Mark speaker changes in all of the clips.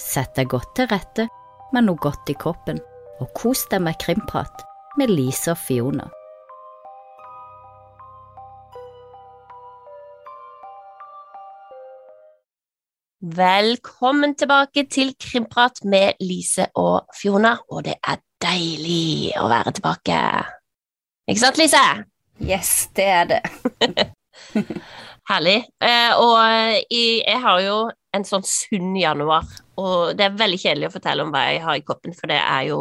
Speaker 1: Sett deg godt til rette med noe godt i kroppen, og kos deg med krimprat med Lise og Fiona.
Speaker 2: Velkommen tilbake til Krimprat med Lise og Fiona, og det er deilig å være tilbake. Ikke sant, Lise?
Speaker 1: Yes, det er det.
Speaker 2: Herlig. Eh, og jeg har jo en sånn sunn januar, og det er veldig kjedelig å fortelle om hva jeg har i koppen, for det er jo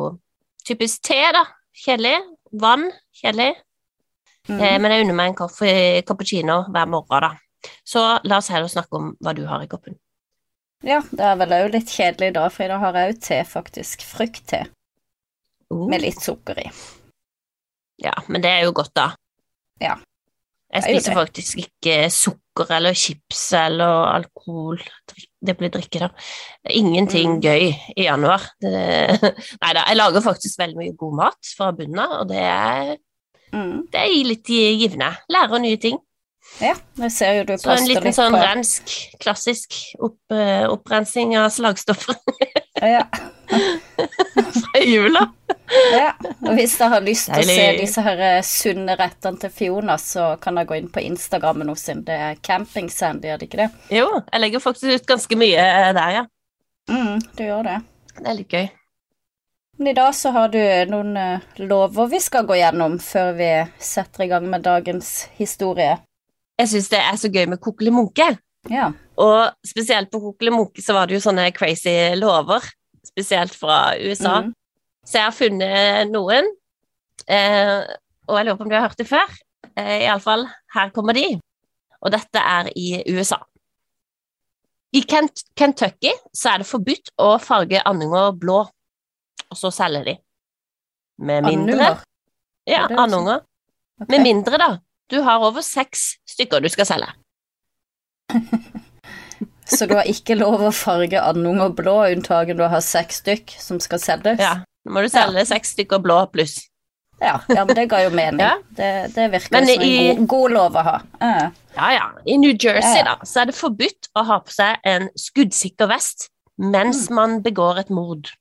Speaker 2: typisk te, da. Kjedelig. Vann. Kjedelig.
Speaker 1: Mm.
Speaker 2: Eh, men jeg unner meg en kaffe, cappuccino hver morgen, da. Så la oss heller snakke om hva du har i koppen.
Speaker 1: Ja, det er vel òg litt kjedelig da, for i dag har jeg òg te, faktisk. Fruktte
Speaker 2: Uh.
Speaker 1: med litt sukker i.
Speaker 2: Ja, men det er jo godt, da.
Speaker 1: Ja.
Speaker 2: Jeg
Speaker 1: er
Speaker 2: spiser faktisk ikke sukker eller chips eller alkohol. Det blir drikke, da. Ingenting
Speaker 1: Mm.
Speaker 2: gøy i januar. Det... Nei da, jeg lager faktisk veldig mye god mat fra bunnen av, og det er,
Speaker 1: Mm.
Speaker 2: det er litt givende. Lærer nye ting.
Speaker 1: Ja, jeg ser jo du
Speaker 2: Så en liten sånn
Speaker 1: på
Speaker 2: rensk, klassisk opp, eh, opprensing av slagstoffer
Speaker 1: ja,
Speaker 2: fra jula.
Speaker 1: Ja. Og hvis dere har lyst til å se disse her eh, sunne rettene til Fiona, så kan dere gå inn på Instagrammen hennes. Det er Camping Sandy, er det ikke det?
Speaker 2: Jo, jeg legger faktisk ut ganske mye eh, der, ja.
Speaker 1: Mm, du gjør det.
Speaker 2: Det er litt gøy.
Speaker 1: Men i dag så har du noen eh, lover vi skal gå gjennom før vi setter i gang med dagens historie.
Speaker 2: Jeg syns det er så gøy med kokkelimunke.
Speaker 1: Ja.
Speaker 2: Og spesielt på Kokkelimunke så var det jo sånne crazy lover, spesielt fra USA.
Speaker 1: Mm.
Speaker 2: Så jeg har funnet noen, eh, og jeg lurer på om du har hørt det før. Eh, Iallfall, her kommer de. Og dette er i USA. I Kent Kentucky så er det forbudt å farge andunger blå, og så selge de. Med mindre
Speaker 1: Andunger.
Speaker 2: Ja, andunger.
Speaker 1: Okay.
Speaker 2: Med mindre, da. Du har over seks stykker du skal selge.
Speaker 1: Så du har ikke lov å farge andunger blå, unntagen du har seks stykk som skal selges?
Speaker 2: Ja, nå må du selge seks stykker blå pluss.
Speaker 1: Ja, ja, men det ga jo mening.
Speaker 2: Ja.
Speaker 1: Det, det virker
Speaker 2: Men
Speaker 1: som en god, god lov å ha. Uh.
Speaker 2: Ja, ja. I New Jersey,
Speaker 1: Ja, ja.
Speaker 2: da, så er det forbudt å ha på seg en skuddsikker vest mens
Speaker 1: Mm.
Speaker 2: man begår et mord.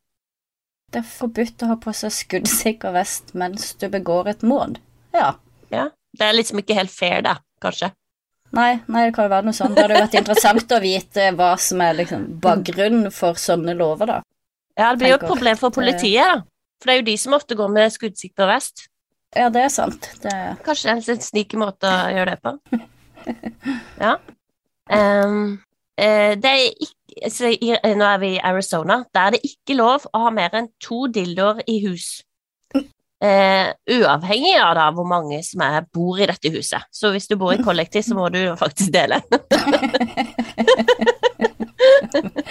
Speaker 1: Det er forbudt å ha på seg skuddsikker vest mens du begår et mord. Ja.
Speaker 2: Det er liksom ikke helt fair, da, kanskje.
Speaker 1: Nei, nei, det kan jo være noe sånt. Det hadde vært interessant å vite hva som er liksom bakgrunnen for sånne lover, da.
Speaker 2: Ja, det blir jo et problem for politiet, da. For det er jo de som ofte går med skuddsikker vest.
Speaker 1: Ja, det er sant. Det
Speaker 2: Kanskje det er en litt måte å gjøre det på. Ja. Eh, det er ikke så Nå er vi i Arizona. Der er det ikke lov å ha mer enn to dildoer i hus. Uh, uavhengig av da hvor mange som er, bor i dette huset. Så hvis du bor i kollektiv, så må du faktisk dele.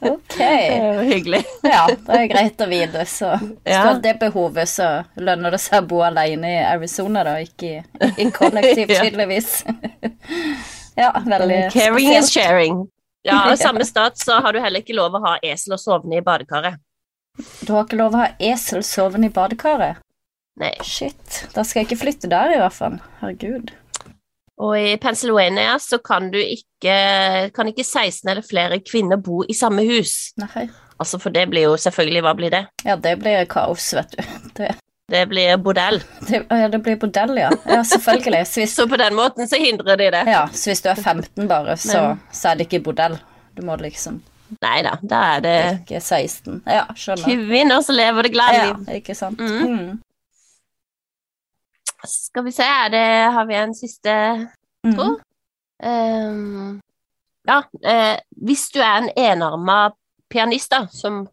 Speaker 1: Ok.
Speaker 2: Det er jo hyggelig.
Speaker 1: Ja, det er greit å vite. Så hvis
Speaker 2: Ja.
Speaker 1: du har det behovet, så lønner det seg å bo alene i Arizona, da, ikke i, i kollektiv, tydeligvis. ja, veldig
Speaker 2: Caring is sharing. Ja, og samme stat så har du heller ikke lov å ha esel og sovne i badekaret.
Speaker 1: Du har ikke lov å ha esel sovende i badekaret?
Speaker 2: Nei.
Speaker 1: Shit. Da skal jeg ikke flytte der, i hvert fall. Herregud.
Speaker 2: Og i Pennsylvania så kan du ikke Kan ikke 16 eller flere kvinner bo i samme hus.
Speaker 1: Nei.
Speaker 2: Altså, for det blir jo selvfølgelig Hva blir det?
Speaker 1: Ja, det blir kaos, vet du. Det,
Speaker 2: Det blir bordell.
Speaker 1: det, ja, det blir bordell, ja. Ja, selvfølgelig. Så hvis,
Speaker 2: Så på den måten så hindrer de det.
Speaker 1: ja, så hvis du er 15 bare, så,
Speaker 2: Men-
Speaker 1: så er det ikke bordell. Du må liksom
Speaker 2: Nei da, da er det
Speaker 1: ikke 16. Ja, skjønner.
Speaker 2: kvinner som lever det glade
Speaker 1: Ja,
Speaker 2: liv.
Speaker 1: ikke sant.
Speaker 2: Mm.
Speaker 1: Mm.
Speaker 2: Skal vi se, er det, har vi en siste
Speaker 1: Mhm.
Speaker 2: Tror. Um, Ja, eh, hvis du er en enarma pianist, da, som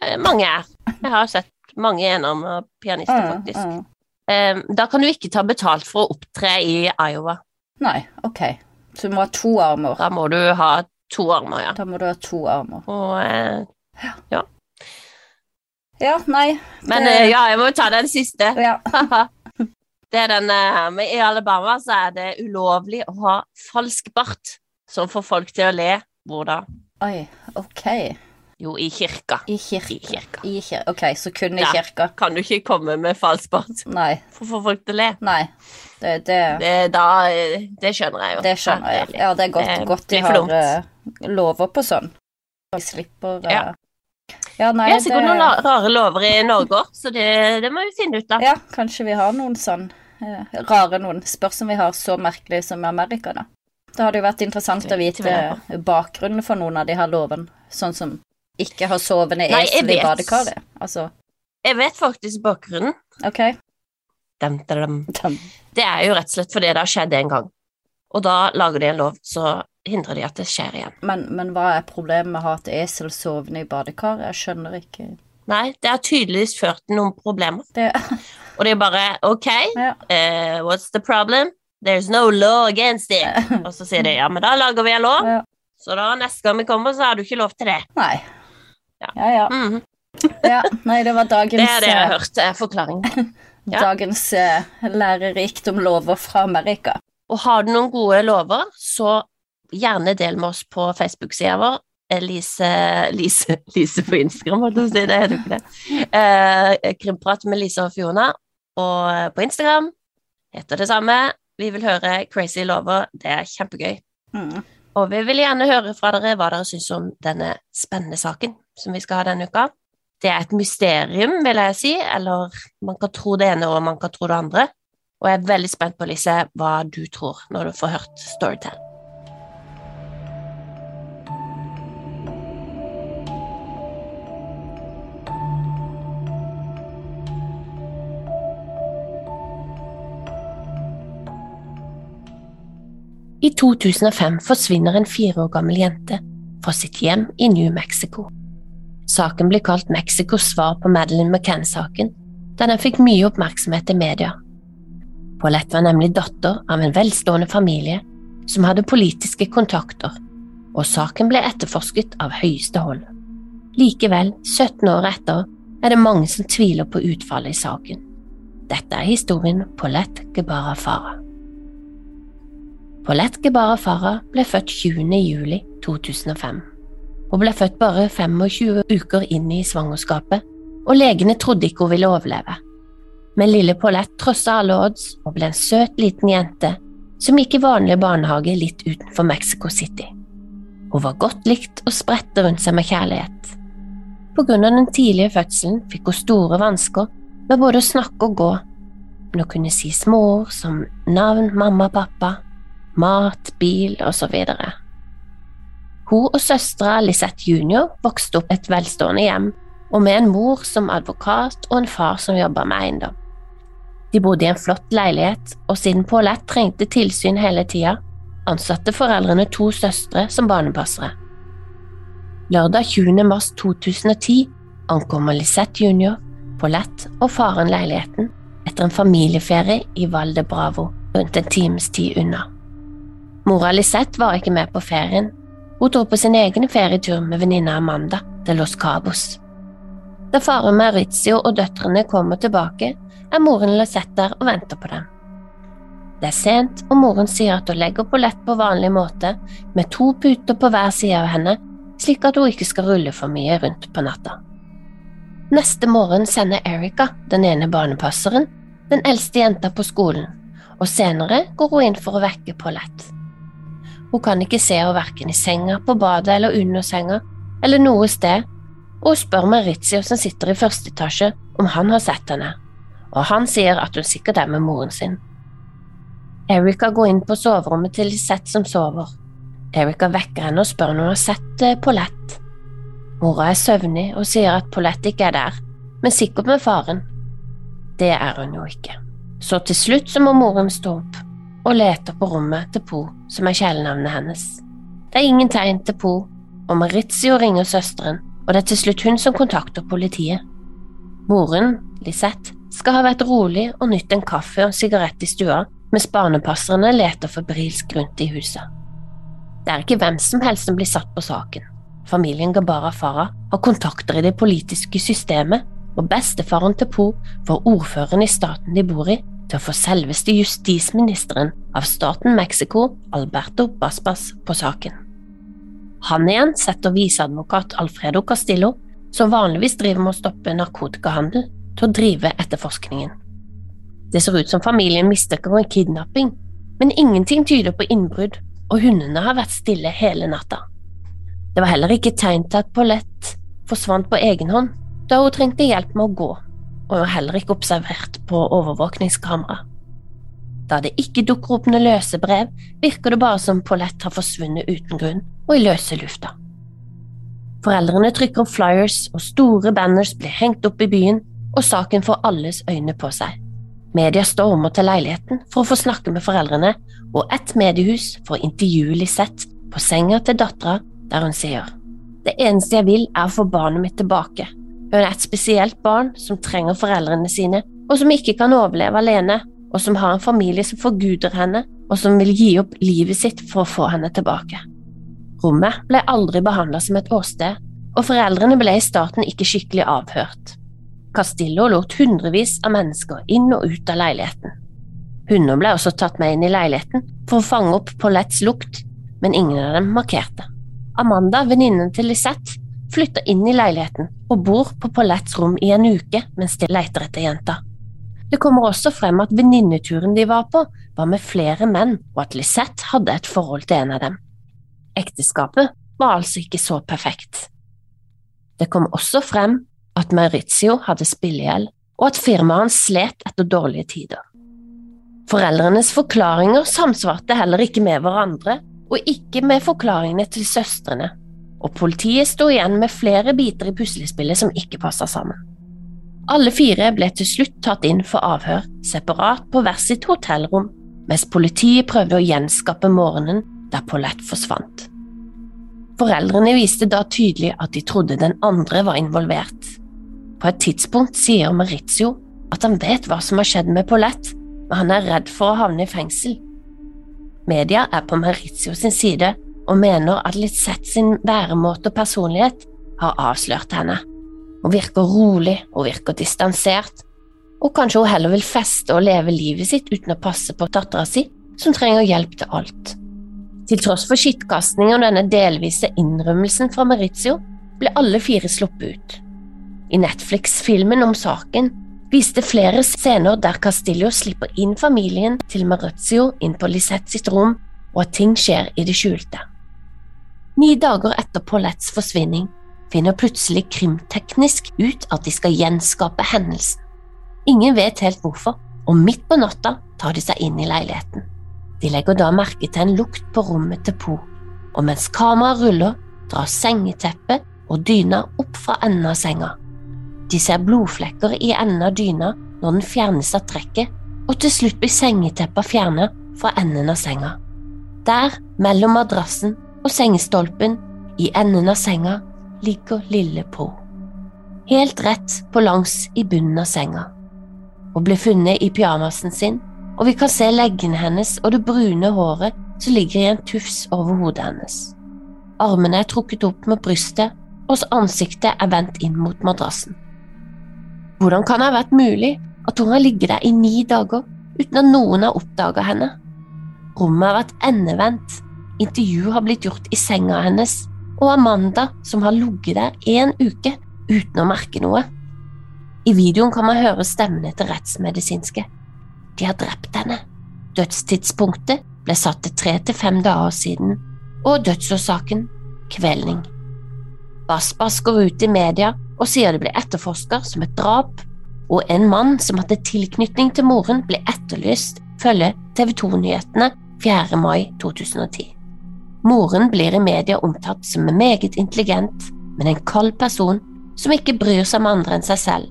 Speaker 2: eh, mange er Jeg har sett mange enarma pianister,
Speaker 1: Mm,
Speaker 2: faktisk.
Speaker 1: mm.
Speaker 2: Ehm, da kan du ikke ta betalt for å opptre i Iowa.
Speaker 1: Nei, ok. Så du må ha to armer.
Speaker 2: Da må du ha to armer, ja.
Speaker 1: Da må du ha to armer.
Speaker 2: Og, eh,
Speaker 1: Ja, nei.
Speaker 2: men
Speaker 1: det-
Speaker 2: eh, ja, jeg må ta den siste.
Speaker 1: Ja.
Speaker 2: det er den I Alabama så er det ulovlig å ha falsk bart som får folk til å le. Hvor da?
Speaker 1: Oi, ok.
Speaker 2: Jo, i kirka.
Speaker 1: I
Speaker 2: I
Speaker 1: kirka.
Speaker 2: kirka.
Speaker 1: I kirka. Ok, så kun i
Speaker 2: Ja.
Speaker 1: kirka.
Speaker 2: Kan du ikke komme med falsk bart
Speaker 1: Nei.
Speaker 2: for å få folk til å le?
Speaker 1: Nei. Det, det,
Speaker 2: Det, da, det skjønner jeg jo.
Speaker 1: det skjønner jeg. Ja, det er godt,
Speaker 2: Det
Speaker 1: godt de har eh, lover på sånn. Vi slipper uh...
Speaker 2: Ja.
Speaker 1: ja, nei,
Speaker 2: Vi har sikkert noen rare lover i Norge òg, så det, det må vi finne ut av.
Speaker 1: Ja, kanskje vi har noen sånn rare noen. spørsmål som vi har så merkelig som i Amerika, da. Det hadde jo vært interessant å vite bakgrunnen for noen av de her lovene, sånn som ikke har sovende esel i badekaret. Altså,
Speaker 2: Jeg vet faktisk bakgrunnen.
Speaker 1: OK.
Speaker 2: Dem, dem,
Speaker 1: dem.
Speaker 2: Det er jo rett og slett fordi det har skjedd en gang. Og da lager de en lov, så hindrer de at det skjer igjen.
Speaker 1: Men, men hva er problemet med å ha et esel sovende i badekaret? Jeg skjønner ikke
Speaker 2: Nei, det har tydeligvis ført til noen problemer.
Speaker 1: det.
Speaker 2: Og det er bare OK,
Speaker 1: Ja.
Speaker 2: uh, what's the problem? There's no law against it. Og så sier de ja, men da lager vi en lov,
Speaker 1: Ja.
Speaker 2: så da neste gang vi kommer, så har du ikke lov til det.
Speaker 1: Nei.
Speaker 2: Ja.
Speaker 1: Ja, ja.
Speaker 2: Mhm.
Speaker 1: ja. Nei, det var dagens,
Speaker 2: Det er det jeg har
Speaker 1: eh,
Speaker 2: hørt, er forklaring.
Speaker 1: dagens eh, lærerikt om lover fra Amerika.
Speaker 2: Og har du noen gode lover, så gjerne del med oss på Facebook-sida vår. Lise, Lise, Lise på Instagram, holdt jeg på å si, det heter jo ikke det. Eh, Krimprat med Lise og Fiona. Og på Instagram heter det samme. Vi vil høre crazy lover, det er kjempegøy.
Speaker 1: Mm.
Speaker 2: Og vi vil gjerne høre fra dere hva dere syns om denne spennende saken som vi skal ha denne uka. Det er et mysterium, vil jeg si, eller man kan tro det ene og man kan tro det andre. Og jeg er veldig spent på, Lise, hva du tror når du får hørt Storytell. I 2005 forsvinner en fire år gammel jente fra sitt hjem i New Mexico. Saken blir kalt Mexicos svar på Madeleine McCann-saken, da den fikk mye oppmerksomhet i media. Paulette var nemlig datter av en velstående familie som hadde politiske kontakter, og saken ble etterforsket av høyeste hold. Likevel, 17 år etter, er det mange som tviler på utfallet i saken. Dette er historien Paulette Gebara Farah. Paulette Gebara Farah ble født 20. juli 2005. Hun ble født bare 25 uker inn i svangerskapet, og legene trodde ikke hun ville overleve. Men lille Paulette trossa alle odds og ble en søt liten jente som gikk i vanlig barnehage litt utenfor Mexico City. Hun var godt likt og spredte rundt seg med kjærlighet. På grunn av den tidlige fødselen fikk hun store vansker med både å snakke og gå, men hun kunne si småord som navn, mamma, pappa, mat, bil osv. Hun og søstera Lisette jr. vokste opp et velstående hjem, og med en mor som advokat og en far som jobba med eiendom. De bodde i en flott leilighet, og siden Paulette trengte tilsyn hele tida, ansatte foreldrene to søstre som barnepassere. Lørdag 20. mars 2010 ankommer Lisette jr., Paulette og faren leiligheten etter en familieferie i Val de Bravo, rundt en times tid unna. Mora Lisette var ikke med på ferien, hun dro på sin egen ferietur med venninna Amanda til Los Cabos. Da faren Maurizio og døtrene kommer tilbake, er moren Lisette der og venter på dem. Det er sent, og moren sier at hun legger Paulette på vanlig måte, med to puter på hver side av henne, slik at hun ikke skal rulle for mye rundt på natta. Neste morgen sender Erica, den ene barnepasseren, den eldste jenta på skolen, og senere går hun inn for å vekke Paulette. Hun kan ikke se henne verken i senga, på badet eller under senga, eller noe sted, og hun spør Maurizio som sitter i første etasje om han har sett henne, og han sier at hun sikkert er med moren sin. Erika går inn på soverommet til Lisette som sover. Erika vekker henne og spør om hun har sett eh, Paulette. Mora er søvnig og sier at Paulette ikke er der, men sikkert med faren. Det er hun jo ikke. Så til slutt så må moren stå opp og lete på rommet til Po, som er kjælenavnet hennes. Det er ingen tegn til Po, og Maritio ringer søsteren, og det er til slutt hun som kontakter politiet. Moren, Lisette, skal ha vært rolig og nytt en kaffe og en sigarett i stua, mens barnepasserne leter febrilsk rundt i huset. Det er ikke hvem som helst som blir satt på saken. Familien Gabara Farah har kontakter i det politiske systemet, og bestefaren til Po får ordføreren i staten de bor i, til å få selveste justisministeren av staten Mexico, Alberto Baspas, på saken. Han igjen setter viseadvokat Alfredo Castillo, som vanligvis driver med å stoppe narkotikahandel, til å drive etterforskningen. Det ser ut som familien mistenker en kidnapping, men ingenting tyder på innbrudd, og hundene har vært stille hele natta. Det var heller ikke tegn til at Paulette forsvant på egen hånd, da hun trengte hjelp med å gå, og heller ikke observert på overvåkningskamera. Da det ikke dukker opp noe løse brev, virker det bare som Paulette har forsvunnet uten grunn og i løse lufta. Foreldrene trykker opp flyers, og store banners blir hengt opp i byen, og saken får alles øyne på seg. Media stormer til leiligheten for å få snakke med foreldrene, og ett mediehus får intervjue Lisette på senga til dattera, der hun sier Det eneste jeg vil, er å få barnet mitt tilbake. Hun er et spesielt barn som trenger foreldrene sine, og som ikke kan overleve alene, og som har en familie som forguder henne, og som vil gi opp livet sitt for å få henne tilbake. Rommet ble aldri behandla som et åsted, og foreldrene ble i starten ikke skikkelig avhørt. Castillo lot hundrevis av mennesker inn og ut av leiligheten. Hunder ble også tatt med inn i leiligheten for å fange opp Paulettes lukt, men ingen av dem markerte. Amanda, venninnen til Lisette, flytter inn i leiligheten og bor på Paulettes rom i en uke mens de leter etter jenta. Det kommer også frem at venninneturen de var på, var med flere menn, og at Lisette hadde et forhold til en av dem. Ekteskapet var altså ikke så perfekt. Det kom også frem at Maurizio hadde spillegjeld, og at firmaet hans slet etter dårlige tider. Foreldrenes forklaringer samsvarte heller ikke med hverandre, og ikke med forklaringene til søstrene, og politiet sto igjen med flere biter i puslespillet som ikke passa sammen. Alle fire ble til slutt tatt inn for avhør, separat på hver sitt hotellrom, mens politiet prøvde å gjenskape morgenen der Paulette forsvant. Foreldrene viste da tydelig at de trodde den andre var involvert. På et tidspunkt sier Maritio at han vet hva som har skjedd med Paulette, men han er redd for å havne i fengsel. Media er på Maritio sin side og mener at Lisette sin væremåte og personlighet har avslørt henne. Hun virker rolig hun virker distansert, og kanskje hun heller vil feste og leve livet sitt uten å passe på dattera si, som trenger hjelp til alt. Til tross for skittkastingen og denne delvise innrømmelsen fra Maurizio, ble alle fire sluppet ut. I Netflix-filmen om saken viste flere scener der Castillo slipper inn familien til Maurizio inn på Lisette sitt rom, og at ting skjer i det skjulte. Ni dager etter Paulettes forsvinning finner plutselig krimteknisk ut at de skal gjenskape hendelsen. Ingen vet helt hvorfor, og midt på natta tar de seg inn i leiligheten. De legger da merke til en lukt på rommet til Po, og mens kameraet ruller, drar sengeteppet og dyna opp fra enden av senga. De ser blodflekker i enden av dyna når den fjernes av trekket, og til slutt blir sengeteppet fjernet fra enden av senga. Der, mellom madrassen og sengestolpen, i enden av senga, ligger lille Po. Helt rett på langs i bunnen av senga, Hun ble funnet i pyjamasen sin, og vi kan se leggene hennes og det brune håret som ligger i en tufs over hodet hennes. Armene er trukket opp med brystet, og ansiktet er vendt inn mot madrassen. Hvordan kan det ha vært mulig at hun har ligget der i ni dager uten at noen har oppdaget henne? Rommet har vært endevendt, intervju har blitt gjort i senga hennes, og Amanda som har ligget der en uke uten å merke noe. I videoen kan man høre stemmene til rettsmedisinske. De har drept henne. Dødstidspunktet ble satt til tre til fem dager siden, og dødsårsaken kvelning. Basbas går ut i media og sier det ble etterforsket som et drap, og en mann som hadde tilknytning til moren, ble etterlyst, følger TV 2-nyhetene 4. mai 2010. Moren blir i media omtatt som en meget intelligent, men en kald person som ikke bryr seg om andre enn seg selv,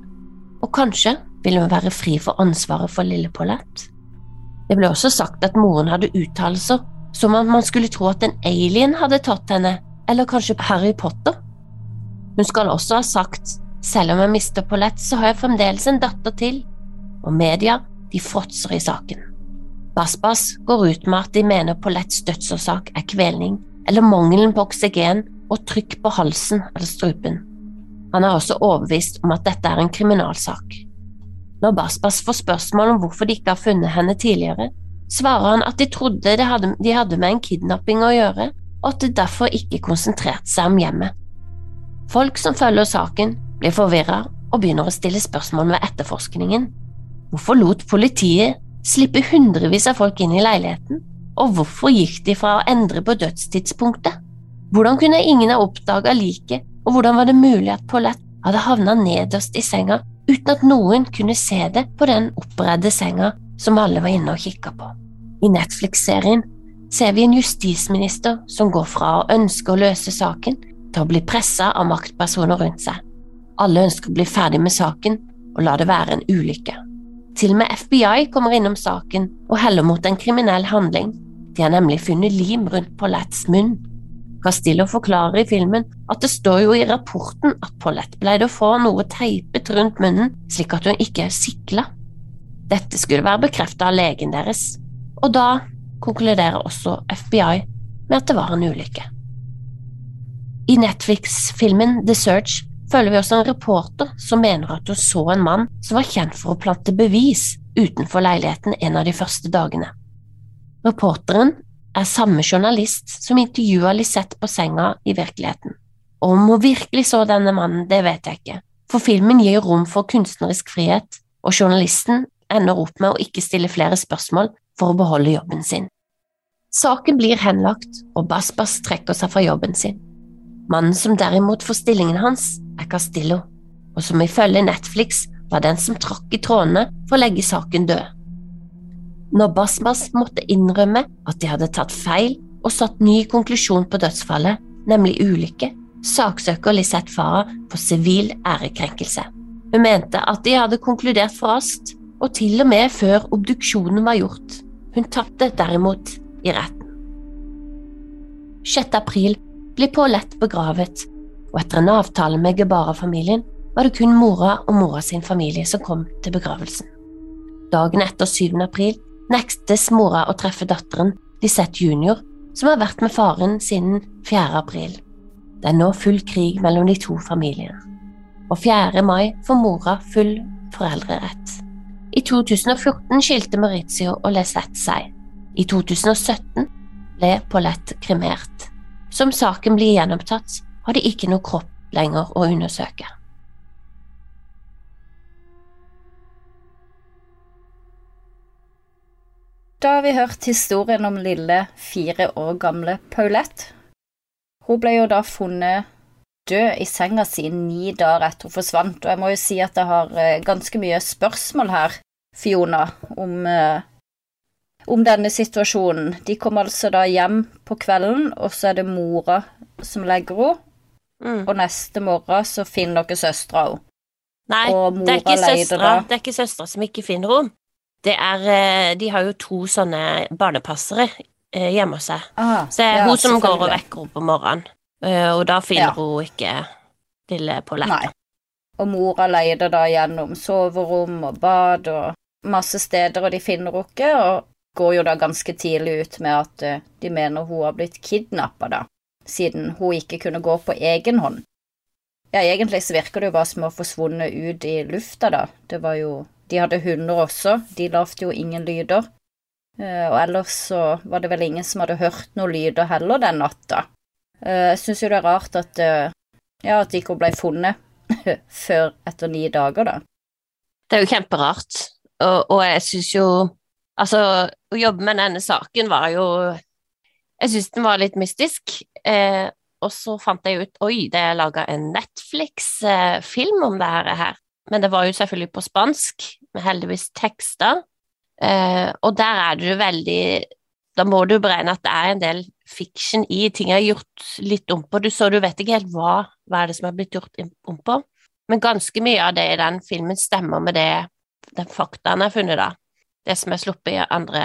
Speaker 2: og kanskje vil hun være fri for ansvaret for lille Paulette. Det ble også sagt at moren hadde uttalelser som om man skulle tro at en alien hadde tatt henne, eller kanskje Harry Potter. Hun skal også ha sagt selv om jeg mister Paulette, så har jeg fremdeles en datter til, og media de fråtser i saken. Basbas går ut med at de mener Paulettes dødsårsak er kvelning eller mangelen på oksygen og trykk på halsen eller strupen. Han er også overbevist om at dette er en kriminalsak. Når Basbas får spørsmål om hvorfor de ikke har funnet henne tidligere, svarer han at de trodde de hadde, de hadde med en kidnapping å gjøre, og at de derfor ikke konsentrerte seg om hjemmet. Folk som følger saken, blir forvirra og begynner å stille spørsmål ved etterforskningen. Hvorfor lot politiet slippe hundrevis av folk inn i leiligheten, og hvorfor gikk de fra å endre på dødstidspunktet? Hvordan kunne ingen ha oppdaga liket, og hvordan var det mulig at Paulette hadde havna nederst i senga uten at noen kunne se det på den oppredde senga som alle var inne og kikka på? I Netflix-serien ser vi en justisminister som går fra å ønske å løse saken, til å bli pressa av maktpersoner rundt seg. Alle ønsker å bli ferdig med saken og la det være en ulykke. Til og med FBI kommer innom saken og heller mot en kriminell handling. De har nemlig funnet lim rundt Paulettes munn. Castillo forklarer i filmen at det står jo i rapporten at Paulette pleide å få noe teipet rundt munnen slik at hun ikke sikla. Dette skulle være bekreftet av legen deres, og da konkluderer også FBI med at det var en ulykke. I Netflix-filmen The Search følger vi også en reporter som mener at hun så en mann som var kjent for å plante bevis utenfor leiligheten en av de første dagene. Reporteren er samme journalist som intervjua Lisette på senga i virkeligheten. Om hun virkelig så denne mannen, det vet jeg ikke, for filmen gir rom for kunstnerisk frihet, og journalisten ender opp med å ikke stille flere spørsmål for å beholde jobben sin. Saken blir henlagt, og Basbas trekker seg fra jobben sin. Mannen som derimot får stillingen hans, er Castillo, og som ifølge Netflix var den som trakk i trådene for å legge saken død. Når Basmas måtte innrømme at de hadde tatt feil og satt ny konklusjon på dødsfallet, nemlig ulykke, saksøker Lisette Farah for sivil ærekrenkelse. Hun mente at de hadde konkludert for raskt, og til og med før obduksjonen var gjort. Hun tapte derimot i retten. 6. april blir Paulette begravet, og etter en avtale med Gebara-familien var det kun mora og mora sin familie som kom til begravelsen. Dagen etter 7. april nektes mora å treffe datteren Lisette junior, som har vært med faren siden 4. april. Det er nå full krig mellom de to familiene. Og 4. mai får mora full foreldrerett. I 2014 skilte Maurizio og Lisette seg. I 2017 ble Paulette kremert. Som saken blir gjenopptatt, har de ikke noe kropp lenger å undersøke.
Speaker 1: Da har vi hørt historien om lille, fire år gamle Paulette. Hun ble jo da funnet død i senga si ni dager etter hun forsvant, og jeg må jo si at jeg har eh, ganske mye spørsmål her, Fiona, om, eh, om denne situasjonen. De kom altså da hjem på kvelden, og så er det mora som legger henne, mm. og neste morgen så finner dere søstera henne.
Speaker 2: Nei, det er ikke søstera, det er ikke søstera som ikke finner henne. Det er eh, De har jo to sånne barnepassere eh, hjemme hos seg. Ah, så det er ja, hun som går og vekker henne på morgenen, eh, og da finner ja. hun ikke lille Paulette. Nei.
Speaker 1: Og mora leter da gjennom soverom og bad og masse steder, og de finner henne ikke, og går jo da ganske tidlig ut med at de mener hun har blitt kidnappa, da, siden hun ikke kunne gå på egen hånd. Ja, egentlig så virker det jo bare som å ha forsvunnet ut i lufta, da. Det var jo de hadde hunder også, de lagde jo ingen lyder. Eh, og ellers så var det vel ingen som hadde hørt noen lyder heller den natta. Eh, jeg syns jo det er rart at, eh, ja, at de hun ble funnet før etter ni dager, da.
Speaker 2: Det er jo kjemperart, og, og jeg syns jo Altså, å jobbe med denne saken var jo Jeg syns den var litt mystisk. Eh, og så fant jeg ut Oi, det er laga en Netflix-film om det her. Men det var jo selvfølgelig på spansk, med heldigvis tekster. Eh, og der er det jo veldig Da må du beregne at det er en del fiction i. Ting er gjort litt om på. Du, så du vet ikke helt hva, hva er det som er blitt gjort om på. Men ganske mye av det i den filmen stemmer med det den faktaen jeg har funnet, da. Det som er sluppet i andre,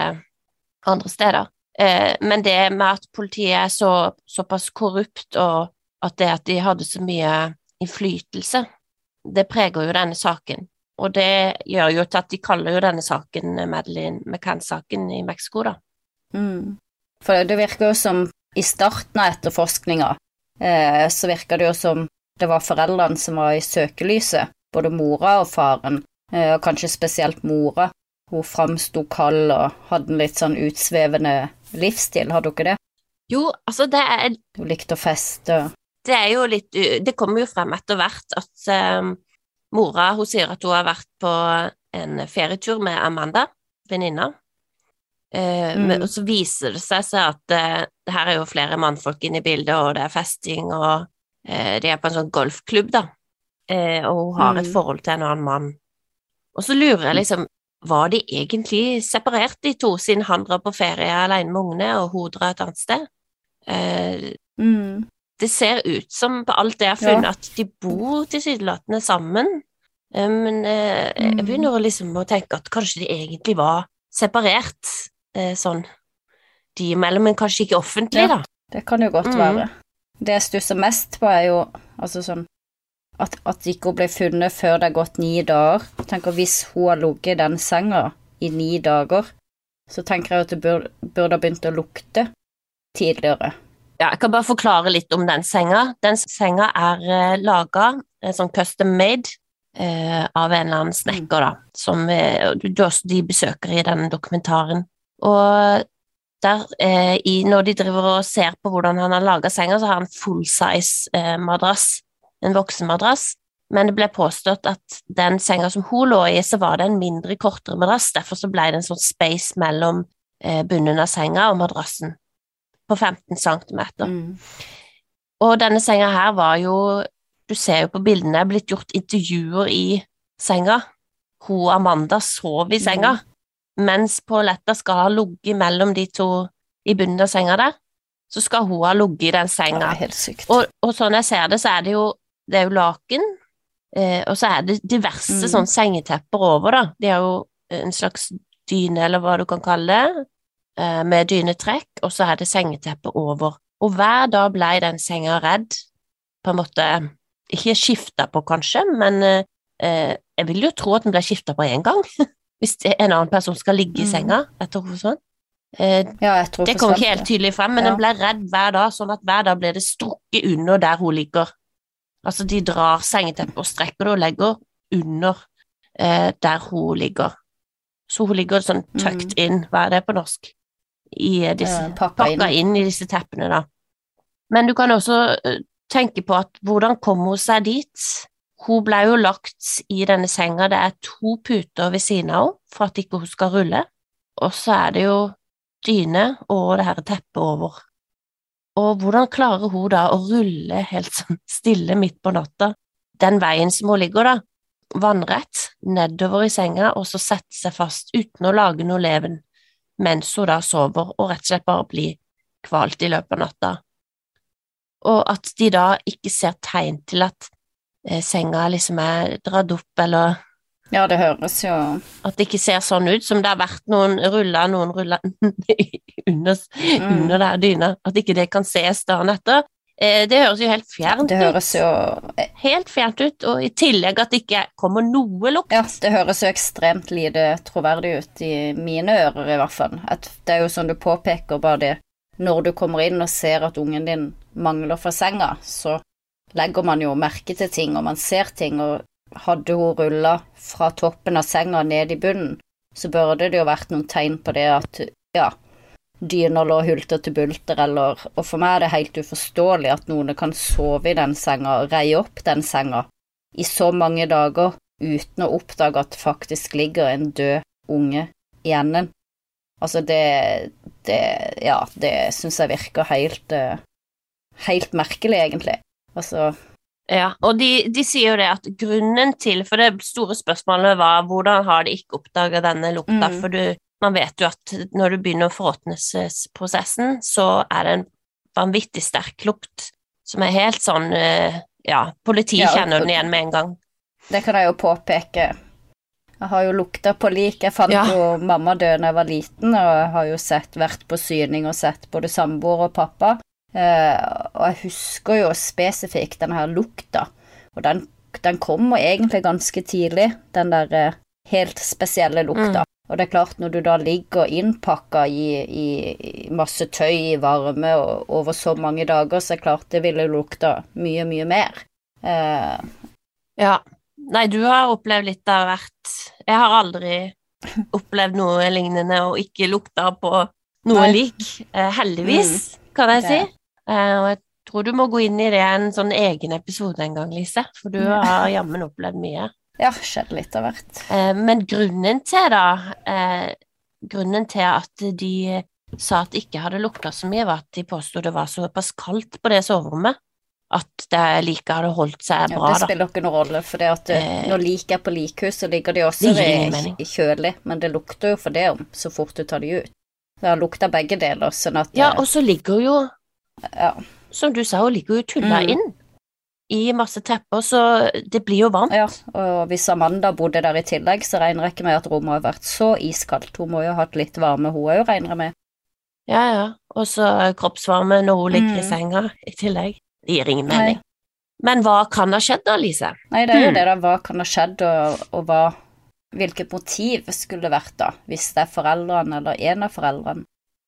Speaker 2: andre steder. Eh, men det med at politiet er så, såpass korrupt, og at det at de hadde så mye innflytelse det preger jo denne saken. Og det gjør jo til at de kaller jo denne saken Madeleine McCann-saken i Mexico, da.
Speaker 1: Mm. For det virker jo som i starten av etterforskninga eh, så virker det jo som det var foreldrene som var i søkelyset, både mora og faren, eh, og kanskje spesielt mora. Hun framsto kald og hadde en litt sånn utsvevende livsstil, hadde hun ikke det?
Speaker 2: Jo, altså det er
Speaker 1: Hun likte å feste
Speaker 2: det er jo litt Det kommer jo frem etter hvert at um, mora hun sier at hun har vært på en ferietur med Amanda, venninna. Eh,
Speaker 1: Mm.
Speaker 2: og så viser det seg så at eh, her er jo flere mannfolk inne i bildet, og det er festing, og eh, de er på en sånn golfklubb, da. Eh, og hun har et
Speaker 1: Mm.
Speaker 2: forhold til en annen mann. Og så lurer jeg liksom, var de egentlig separert, de to, siden han drar på ferie alene med ungene, og hun drar et annet sted? Eh,
Speaker 1: Mm.
Speaker 2: det ser ut som på alt det jeg har
Speaker 1: Ja.
Speaker 2: funnet, at de bor tilsynelatende sammen. Eh, Men eh, jeg
Speaker 1: Mm.
Speaker 2: begynner liksom å tenke at kanskje de egentlig var separert, eh, sånn de imellom, men kanskje ikke offentlig,
Speaker 1: Ja.
Speaker 2: da.
Speaker 1: Det kan jo godt
Speaker 2: Mm.
Speaker 1: være. Det jeg stusser mest på, er jo altså sånn at, at ikke hun ble funnet før det er gått ni dager. Tenker Hvis hun har ligget i den senga i ni dager, så tenker jeg at det burde, ha begynt å lukte tidligere.
Speaker 2: Ja, jeg kan bare forklare litt om den senga. Den senga er eh, laga sånn custom made eh, av en eller annen snekker, da, som eh, de besøker i denne dokumentaren. Og der, eh, i, når de driver og ser på hvordan han har laga senga, så har han full size eh, madrass, en voksenmadrass. Men det ble påstått at den senga som hun lå i, så var det en mindre, kortere madrass. Derfor så ble det en sånn space mellom eh, bunnen av senga og madrassen på 15 centimeter.
Speaker 1: Mm.
Speaker 2: Og denne senga her var jo Du ser jo på bildene, blitt gjort intervjuer i senga. Hun Amanda sov i senga, mens Pauletta skal ha ligget mellom de to i bunnen av senga der. Så skal hun ha ligget i den senga.
Speaker 1: helt sykt.
Speaker 2: Og, og sånn jeg ser det, så er det jo, det er jo laken, eh, og så er det diverse
Speaker 1: Mm.
Speaker 2: sånn sengetepper over, da. De har jo en slags dyne, eller hva du kan kalle det, eh, med dynetrekk, og så er det sengeteppe over. Og hver dag ble den senga redd, på en måte ikke skifta på, kanskje, men eh, eh, jeg vil jo tro at den ble skifta på én gang. Hvis en annen person skal ligge i
Speaker 1: Mm.
Speaker 2: senga etter hun forsvant. Eh,
Speaker 1: Ja,
Speaker 2: det kommer ikke helt tydelig frem, men
Speaker 1: Ja.
Speaker 2: den ble redd hver dag, sånn at hver dag ble det strukket under der hun ligger. Altså, de drar sengeteppet og strekker det og legger under eh, der hun ligger. Så hun ligger sånn tucked inn, hva er det på norsk? I eh, disse,
Speaker 1: Eh, pakka inn.
Speaker 2: inn i disse teppene, da. Men du kan også eh, tenke på at hvordan kom hun seg dit? Hun ble jo lagt i denne senga, det er to puter ved siden av henne for at ikke hun skal rulle, og så er det jo dyne og det her teppet over. Og hvordan klarer hun da å rulle helt sånn stille midt på natta, den veien som hun ligger, da, vannrett, nedover i senga, og så sette seg fast uten å lage noe leven, mens hun da sover og rett og slett bare blir kvalt i løpet av natta. Og at de da ikke ser tegn til at eh, senga liksom er dratt opp, eller
Speaker 1: Ja, det høres jo
Speaker 2: at det ikke ser sånn ut som det har vært noen ruller, noen ruller under,
Speaker 1: Mm.
Speaker 2: under der dyna, at ikke det kan ses dagen etter. Eh, det høres jo helt fjernt
Speaker 1: Det høres
Speaker 2: ut.
Speaker 1: jo
Speaker 2: Helt fjernt ut, og i tillegg at det ikke kommer noe lukt.
Speaker 1: Ja, det høres jo ekstremt lite troverdig ut i mine ører, i hvert fall. At det er jo sånn du påpeker, bare det når du kommer inn og ser at ungen din mangler fra senga, så legger man jo merke til ting, og man ser ting, og hadde hun rulla fra toppen av senga ned i bunnen, så burde det jo vært noen tegn på det at, ja, dyna lå hulter til bulter, eller Og for meg er det helt uforståelig at noen kan sove i den senga, og reie opp den senga, i så mange dager uten å oppdage at det faktisk ligger en død unge i enden. Altså, det, det Ja, det syns jeg virker helt eh, Helt merkelig, egentlig. Altså
Speaker 2: Ja, og de, de sier jo det at grunnen til For det store spørsmålet var hvordan har de ikke oppdaga denne lukta?
Speaker 1: Mm.
Speaker 2: For du, man vet jo at når du begynner forråtnelsesprosessen, så er det en vanvittig sterk lukt som er helt sånn eh, Ja, politiet
Speaker 1: Ja,
Speaker 2: kjenner den igjen med en gang.
Speaker 1: Det kan jeg jo påpeke. Jeg har jo lukta på lik. Jeg fant
Speaker 2: Ja.
Speaker 1: jo mamma død da jeg var liten, og jeg har jo sett, vært på syning og sett både samboer og pappa. Eh, og jeg husker jo spesifikt denne her lukta, og den, den kommer egentlig ganske tidlig, den der eh, helt spesielle lukta. Og det er klart, når du da ligger innpakka i, i, i masse tøy i varme og over så mange dager, så er det klart det ville lukta mye, mye mer. Uh,
Speaker 2: Ja. Nei, du har opplevd litt av hvert. Jeg har aldri opplevd noe lignende og ikke lukta på noe lik. Uh, heldigvis, kan jeg si. Eh, og jeg tror du må gå inn i det en sånn egen episode en gang, Lise, for du har jammen opplevd mye.
Speaker 1: ja, skjedd litt av hvert.
Speaker 2: Eh, men grunnen til da eh, grunnen til at de sa at det ikke hadde lukta så mye, var at de påsto det var såpass kaldt på det soverommet at det liket hadde holdt seg
Speaker 1: Ja,
Speaker 2: bra,
Speaker 1: det spiller ikke noen rolle, for det at
Speaker 2: du,
Speaker 1: når lik er på likhus, så ligger de også i, kjølig, men det lukter jo for det om så fort du tar de ut. Det har lukta begge deler, sånn at
Speaker 2: Ja, og så ligger jo,
Speaker 1: ja.
Speaker 2: som du sa, hun ligger jo tulla
Speaker 1: Mm.
Speaker 2: inn i masse tepper, så det blir jo varmt.
Speaker 1: ja, og hvis Amanda bodde der i tillegg, så regner jeg ikke med at rommet har vært så iskaldt. Hun må jo ha hatt litt varme, hun òg, regner jeg med.
Speaker 2: Ja, ja. Og så kroppsvarme når hun ligger i
Speaker 1: Mm.
Speaker 2: senga i tillegg. Det gir ingen
Speaker 1: Nei.
Speaker 2: mening. Men hva kan ha skjedd da, Lise?
Speaker 1: Nei, det er jo
Speaker 2: Mm.
Speaker 1: det, da. Hva kan ha skjedd, og, og hva Hvilket motiv skulle det vært, da? Hvis det er foreldrene eller en av foreldrene.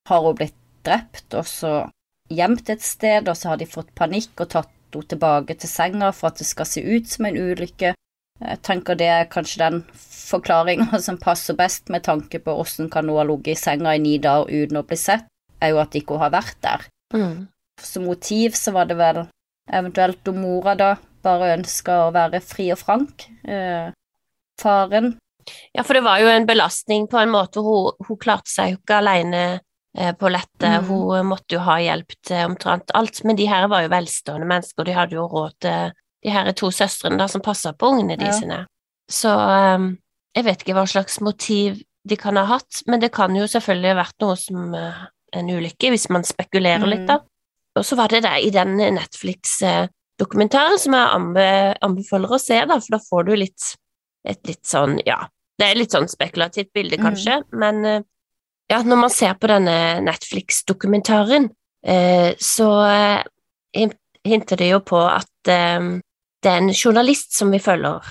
Speaker 1: Har hun blitt drept og så gjemt et sted, og så har de fått panikk og tatt henne tilbake til senga for at det skal se ut som en ulykke? Jeg tenker det er kanskje den forklaringa som passer best med tanke på åssen kan hun ha ligget i senga i ni dager uten å bli sett, er jo at ikke hun har vært der.
Speaker 2: Mm.
Speaker 1: Som motiv så var det vel eventuelt om mora da bare ønska å være fri og frank. Eh, faren
Speaker 2: Ja, for det var jo en belastning på en måte. Hun, hun klarte seg jo ikke alene eh, på lettet.
Speaker 1: Mm.
Speaker 2: Hun måtte jo ha hjelp til omtrent alt. Men de her var jo velstående mennesker, og de hadde jo råd til de her to søstrene da, som passa på ungene de sine. Så eh, jeg vet ikke hva slags motiv de kan ha hatt, men det kan jo selvfølgelig ha vært noe som eh, en ulykke, hvis man spekulerer
Speaker 1: Mm.
Speaker 2: litt, da. Og så var det det i den Netflix-dokumentaren som jeg anbe anbefaler å se, da, for da får du litt et litt sånn, ja, det er litt sånn spekulativt bilde,
Speaker 1: Mm.
Speaker 2: kanskje, men eh, ja, når man ser på denne Netflix-dokumentaren, eh, så eh, hinter det jo på at eh, det er en journalist som vi følger.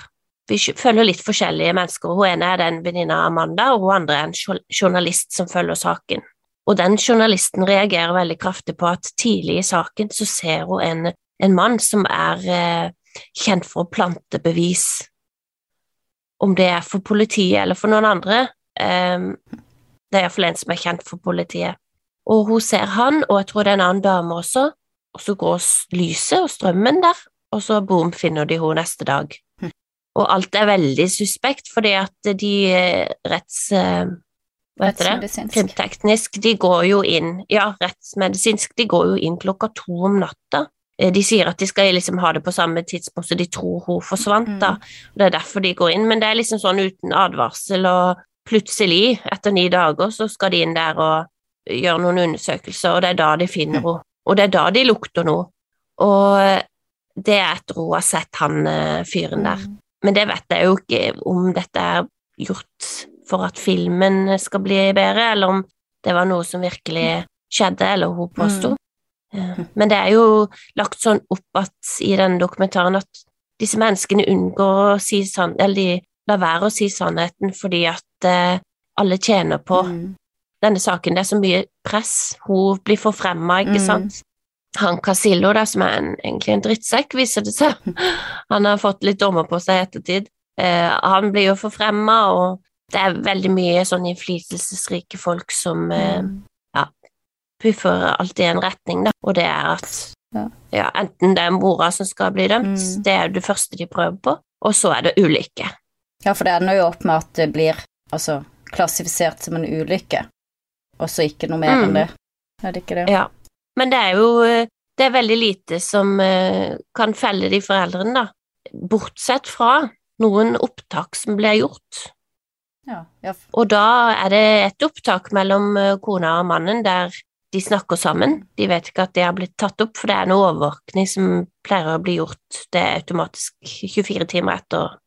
Speaker 2: Vi følger litt forskjellige mennesker. Hun ene er den venninna Amanda, og hun andre er en journalist som følger saken. Og den journalisten reagerer veldig kraftig på at tidlig i saken så ser hun en, en mann som er kjent for å plante bevis om det er for politiet eller for noen andre. Det er iallfall en som er kjent for politiet. Og hun ser han, og jeg tror det er en annen dame også, og så går lyset og strømmen der, og så boom, finner de henne neste dag.
Speaker 1: Hm.
Speaker 2: Og alt er veldig suspekt, fordi at de eh, retts... eh, Hva heter det? Krimteknisk, de går jo inn Ja, rettsmedisinsk, de går jo inn klokka to om natta. Eh, De sier at de skal liksom ha det på samme tidspunkt, så de tror hun forsvant,
Speaker 1: Mm.
Speaker 2: da. Det er derfor de går inn, men det er liksom sånn uten advarsel, og plutselig, etter ni dager, så skal de inn der og gjøre noen undersøkelser, og det er da de finner henne. Og det er da de lukter noe. Og det er etter hun har sett han eh, fyren der.
Speaker 1: Mm.
Speaker 2: Men det vet jeg jo ikke om dette er gjort for at filmen skal bli bedre, eller om det var noe som virkelig skjedde, eller hun påsto. Eh, Men det er jo lagt sånn opp at i den dokumentaren at disse menneskene unngår å si sann, eller de lar være å si sannheten fordi at eh, alle tjener på
Speaker 1: Mm.
Speaker 2: denne saken. Det er så mye press. Hun blir forfremma, ikke
Speaker 1: Mm.
Speaker 2: sant. Han Casillo, da, som er en, egentlig en drittsekk, viser det seg. Han har fått litt dommer på seg i ettertid. Eh, han blir jo forfremma, og det er veldig mye sånn innflytelsesrike folk som eh,
Speaker 1: ja,
Speaker 2: puffer alt i en retning, da, og det er at
Speaker 1: Ja.
Speaker 2: ja, enten det er mora som skal bli dømt,
Speaker 1: Mm.
Speaker 2: det er jo det første de prøver på, og så er det ulykke.
Speaker 1: Ja, for det ender jo opp med at det blir altså, klassifisert som en ulykke, og så ikke noe mer
Speaker 2: Mm.
Speaker 1: enn det. Er det ikke det?
Speaker 2: Ja. Men det er jo eh, det er veldig lite som eh, kan felle de foreldrene, da, bortsett fra noen opptak som blir gjort.
Speaker 1: Ja, ja.
Speaker 2: Og da er det et opptak mellom eh, kona og mannen der de snakker sammen. De vet ikke at det har blitt tatt opp, for det er noe overvåkning som pleier å bli gjort. Det er automatisk 24 timer etter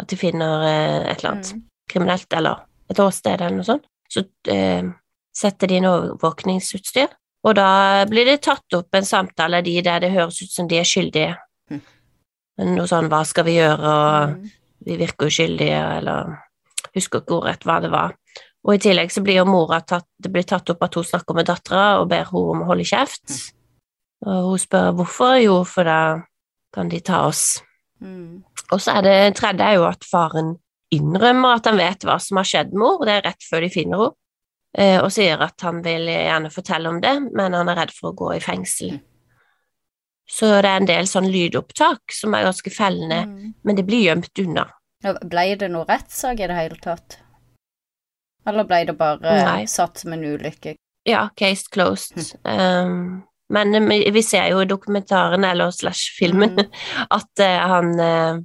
Speaker 2: at de finner et eller annet
Speaker 1: Mm.
Speaker 2: Kriminelt, eller et åsted eller noe sånt. Så eh, setter de inn overvåkningsutstyr, og da blir det tatt opp en samtale de der det høres ut som de er skyldige.
Speaker 1: Mm.
Speaker 2: Noe sånn 'hva skal vi gjøre', og
Speaker 1: Mm.
Speaker 2: vi virker uskyldige, eller husker ikke ordrett hva det var. Og i tillegg så blir jo mora tatt, det blir tatt opp at hun snakker med dattera og ber henne om å holde kjeft. Og hun spør hvorfor, jo, for da kan de ta oss.
Speaker 1: Mm.
Speaker 2: Og så er det tredje er jo at faren innrømmer at han vet hva som har skjedd med henne, det er rett før de finner henne, eh, og sier at han vil gjerne fortelle om det, men han er redd for å gå i fengsel.
Speaker 1: Mm.
Speaker 2: Så det er en del sånn lydopptak som er ganske fellende,
Speaker 1: Mm.
Speaker 2: men det blir gjemt unna.
Speaker 1: Ble det noe rettssak i det hele tatt? Eller ble det bare
Speaker 2: Nei.
Speaker 1: satt som en ulykke?
Speaker 2: Ja, case closed. Um, men vi vi ser jo i dokumentaren, eller slash filmen,
Speaker 1: Mm.
Speaker 2: at uh, han eh, eh,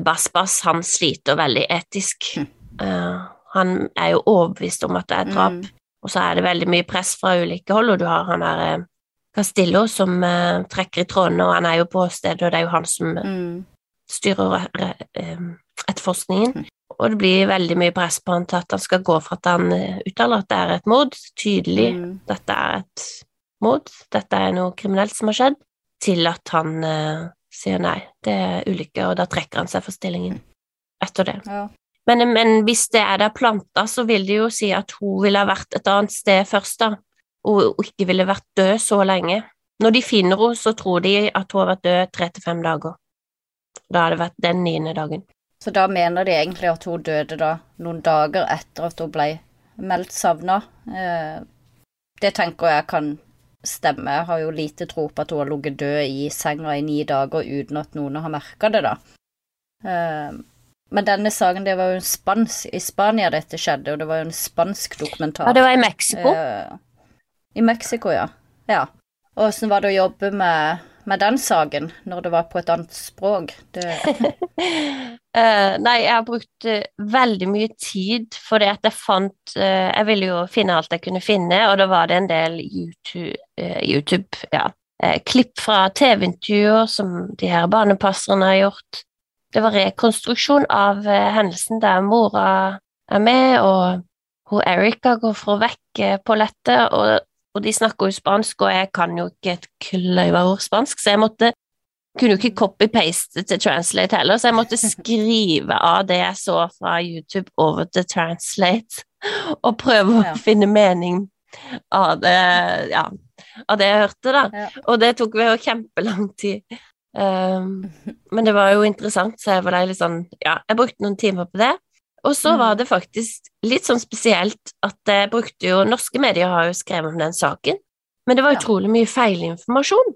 Speaker 2: Bass Bass, han sliter veldig etisk. Eh, han er jo overbevist om at det er drap,
Speaker 1: Mm.
Speaker 2: og så er det veldig mye press fra ulike hold, og du har han der eh, Castillo som uh, trekker i trådene, og han er jo på stedet, og det er jo han som
Speaker 1: Mm.
Speaker 2: styrer re- re- eh, etterforskningen.
Speaker 1: Mm.
Speaker 2: Og det blir veldig mye press på han til at han skal gå for at han eh, uttaler at det er et mord, tydelig
Speaker 1: Mm.
Speaker 2: dette er et mord, dette er noe kriminelt som har skjedd, til at han eh, sier nei, det er ulykke, og da trekker han seg fra stillingen etter det.
Speaker 1: Ja.
Speaker 2: Men, men hvis det er der planta, så vil det jo si at hun ville ha vært et annet sted først, da, og og ikke ville vært død så lenge. Når de finner henne, så tror de at hun har vært død tre til fem dager. Da har det vært den niende dagen.
Speaker 1: Så da mener de egentlig at hun døde da noen dager etter at hun ble meldt savna. Eh, det tenker jeg kan stemme. Har jo lite tro på at hun har ligget død i senga i ni dager uten at noen har merka det, da. Eh, men denne saken, det var jo en spansk I Spania dette skjedde, og det var jo en spansk dokumentar.
Speaker 2: Ja, det var i Mexico.
Speaker 1: Eh, I Mexico, ja. Ja. Og åssen var det å jobbe med, med den saken når det var på et annet språk?
Speaker 2: Eh, nei, jeg har brukt uh, veldig mye tid fordi at jeg fant uh, Jeg ville jo finne alt jeg kunne finne, og da var det en del YouTube, YouTube ja, klipp fra TV-intervjuer som de her barnepasserne har gjort. Det var rekonstruksjon av hendelsen der mora er med, og hun Erika går for å vekke Paulette, og, og de snakker jo spansk, og jeg kan jo ikke et kløyva ord spansk, så jeg måtte kunne jo ikke copy-paste til translate heller, så jeg måtte skrive av det jeg så fra YouTube over til translate, og prøve
Speaker 1: Ja.
Speaker 2: å finne mening av det, ja, av det jeg hørte, da.
Speaker 1: Ja.
Speaker 2: Og det tok jo kjempelang tid. Um, men det var jo interessant, så jeg var litt sånn Ja, jeg brukte noen timer på det. Og så
Speaker 1: Mm.
Speaker 2: var det faktisk litt sånn spesielt at jeg brukte jo Norske medier har jo skrevet om den saken, men det var utrolig mye feilinformasjon.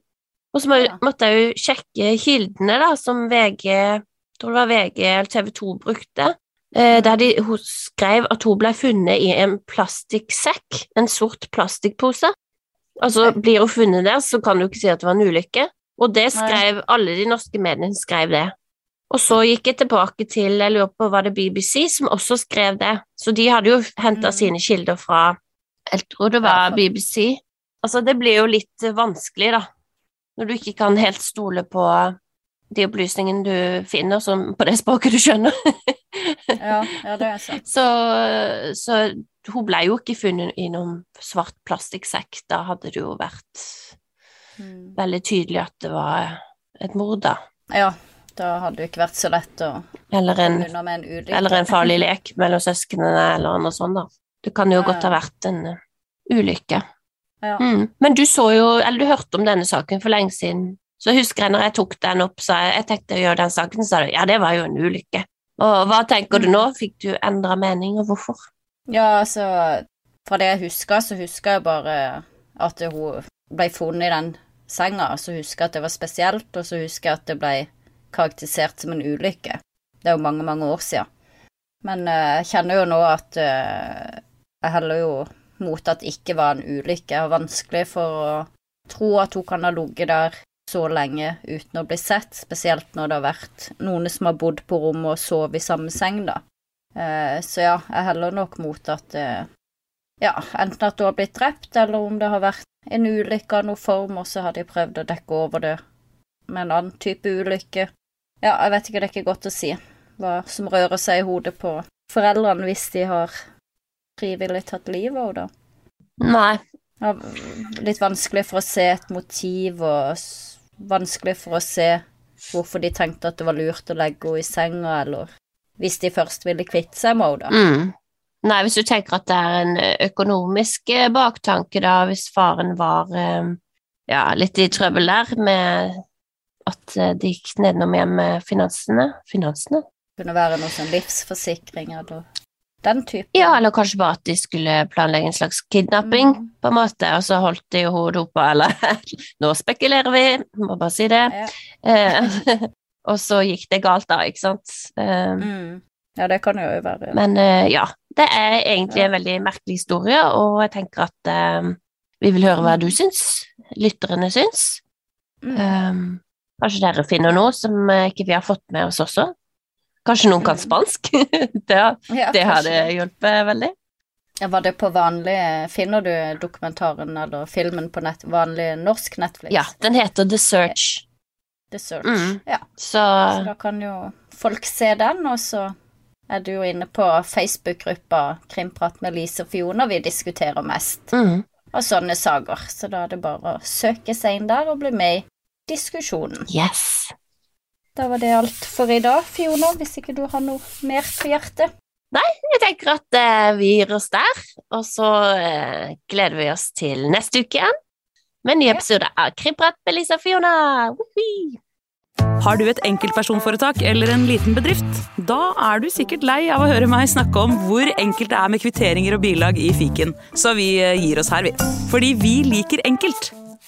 Speaker 2: Og så må, måtte jeg jo sjekke kildene, da, som VG tror det var VG eller TV 2 brukte. Eh, der de, hun skrev at hun ble funnet i en plastikksekk, en sort plastikkpose. Altså, blir hun funnet der, så kan du ikke si at det var en ulykke. Og det skrev alle de norske mediene skrev det. Og så gikk jeg tilbake til, jeg lurer på, var det BBC som også skrev det? Så de hadde jo henta
Speaker 1: Mm.
Speaker 2: sine kilder fra Jeg tror det var BBC. Altså, det blir jo litt vanskelig, da, når du ikke kan helt stole på de opplysningene du finner som, på det språket du skjønner.
Speaker 1: Ja, ja, det er sant.
Speaker 2: Så, så hun ble jo ikke funnet i noen svart plastikksekk. Da hadde det jo vært
Speaker 1: Mm.
Speaker 2: veldig tydelig at det var et mord, da.
Speaker 1: Ja, da hadde det ikke vært så lett å
Speaker 2: Eller en,
Speaker 1: en
Speaker 2: eller en farlig lek mellom søsknene, eller noe sånt, da. Det kan jo
Speaker 1: Ja,
Speaker 2: godt ha vært en uh, ulykke.
Speaker 1: Ja.
Speaker 2: Mm. Men du så jo, eller du hørte om denne saken for lenge siden. Så husker jeg når jeg tok den opp, sa jeg jeg tenkte å gjøre den saken, så sa du ja, det var jo en ulykke. Og hva tenker du
Speaker 1: Mm.
Speaker 2: nå? Fikk du endra mening, og hvorfor?
Speaker 1: Ja, altså Fra det jeg husker, så husker jeg bare at hun ble funnet i den senga. Så husker jeg at det var spesielt, og så husker jeg at det ble karakterisert som en ulykke. Det er jo mange, mange år siden. Men eh, jeg kjenner jo nå at eh, jeg heller jo mot at det ikke var en ulykke. Jeg har vanskelig for å tro at hun kan ha ligget der så lenge uten å bli sett, spesielt når det har vært noen som har bodd på rommet og sovet i samme seng, da. Eh, Så ja, jeg heller nok mot at Ja, enten at hun har blitt drept, eller om det har vært en ulykke av noen form, og så har de prøvd å dekke over det med en annen type ulykke. Ja, jeg vet ikke, det er ikke godt å si hva som rører seg i hodet på foreldrene hvis de har frivillig tatt livet av henne, da.
Speaker 2: Nei,
Speaker 1: Ja, litt vanskelig for å se et motiv, og vanskelig for å se hvorfor de tenkte at det var lurt å legge henne i senga, eller hvis de først ville kvitte seg med henne, da.
Speaker 2: Mm. Nei, hvis du tenker at det er en økonomisk eh, baktanke, da, hvis faren var eh, ja, litt i trøbbel der med at eh, det gikk nedenom mer med finansene Finansene?
Speaker 1: kunne være noe sånn livsforsikring eller den typen?
Speaker 2: Ja, eller kanskje bare at de skulle planlegge en slags kidnapping,
Speaker 1: Mm.
Speaker 2: på en måte, og så holdt de hodet oppe, eller Nå spekulerer vi, må bare si det.
Speaker 1: Ja.
Speaker 2: Eh, og så gikk det galt, da, ikke sant? Eh,
Speaker 1: Mm. ja, det kan jo være.
Speaker 2: Men eh, ja, Det er egentlig en veldig merkelig historie, og jeg tenker at eh, vi vil høre hva du syns, lytterne syns.
Speaker 1: Mm.
Speaker 2: Um, kanskje dere finner noe som eh, ikke vi har fått med oss også? Kanskje noen kan
Speaker 1: Mm.
Speaker 2: spansk? det,
Speaker 1: Ja,
Speaker 2: det hadde hjulpet veldig.
Speaker 1: Ja, Var det på vanlig Finner du dokumentaren eller filmen på nett, vanlig norsk Netflix?
Speaker 2: Ja, den heter The Search.
Speaker 1: The Search.
Speaker 2: Mm.
Speaker 1: Ja,
Speaker 2: Så
Speaker 1: så da kan jo folk se den, og så er du jo inne på Facebook-gruppa Krimprat med Lise og Fiona vi diskuterer mest
Speaker 2: mm,
Speaker 1: Og sånne saker. Så da er det bare å søke seg inn der og bli med i diskusjonen.
Speaker 2: yes.
Speaker 1: Da var det alt for i dag, Fiona, hvis ikke du har noe mer på hjertet.
Speaker 2: Nei, Jeg tenker at eh, vi gir oss der, og så eh, gleder vi oss til neste uke igjen med en ny
Speaker 1: Ja.
Speaker 2: episode av Krimprat med Lisa Fiona. Woohoo!
Speaker 3: Har du et enkeltpersonforetak eller en liten bedrift? Da er du sikkert lei av å høre meg snakke om hvor enkelt det er med kvitteringer og bilag i fiken, så vi eh, gir oss her, vi. Fordi vi liker enkelt.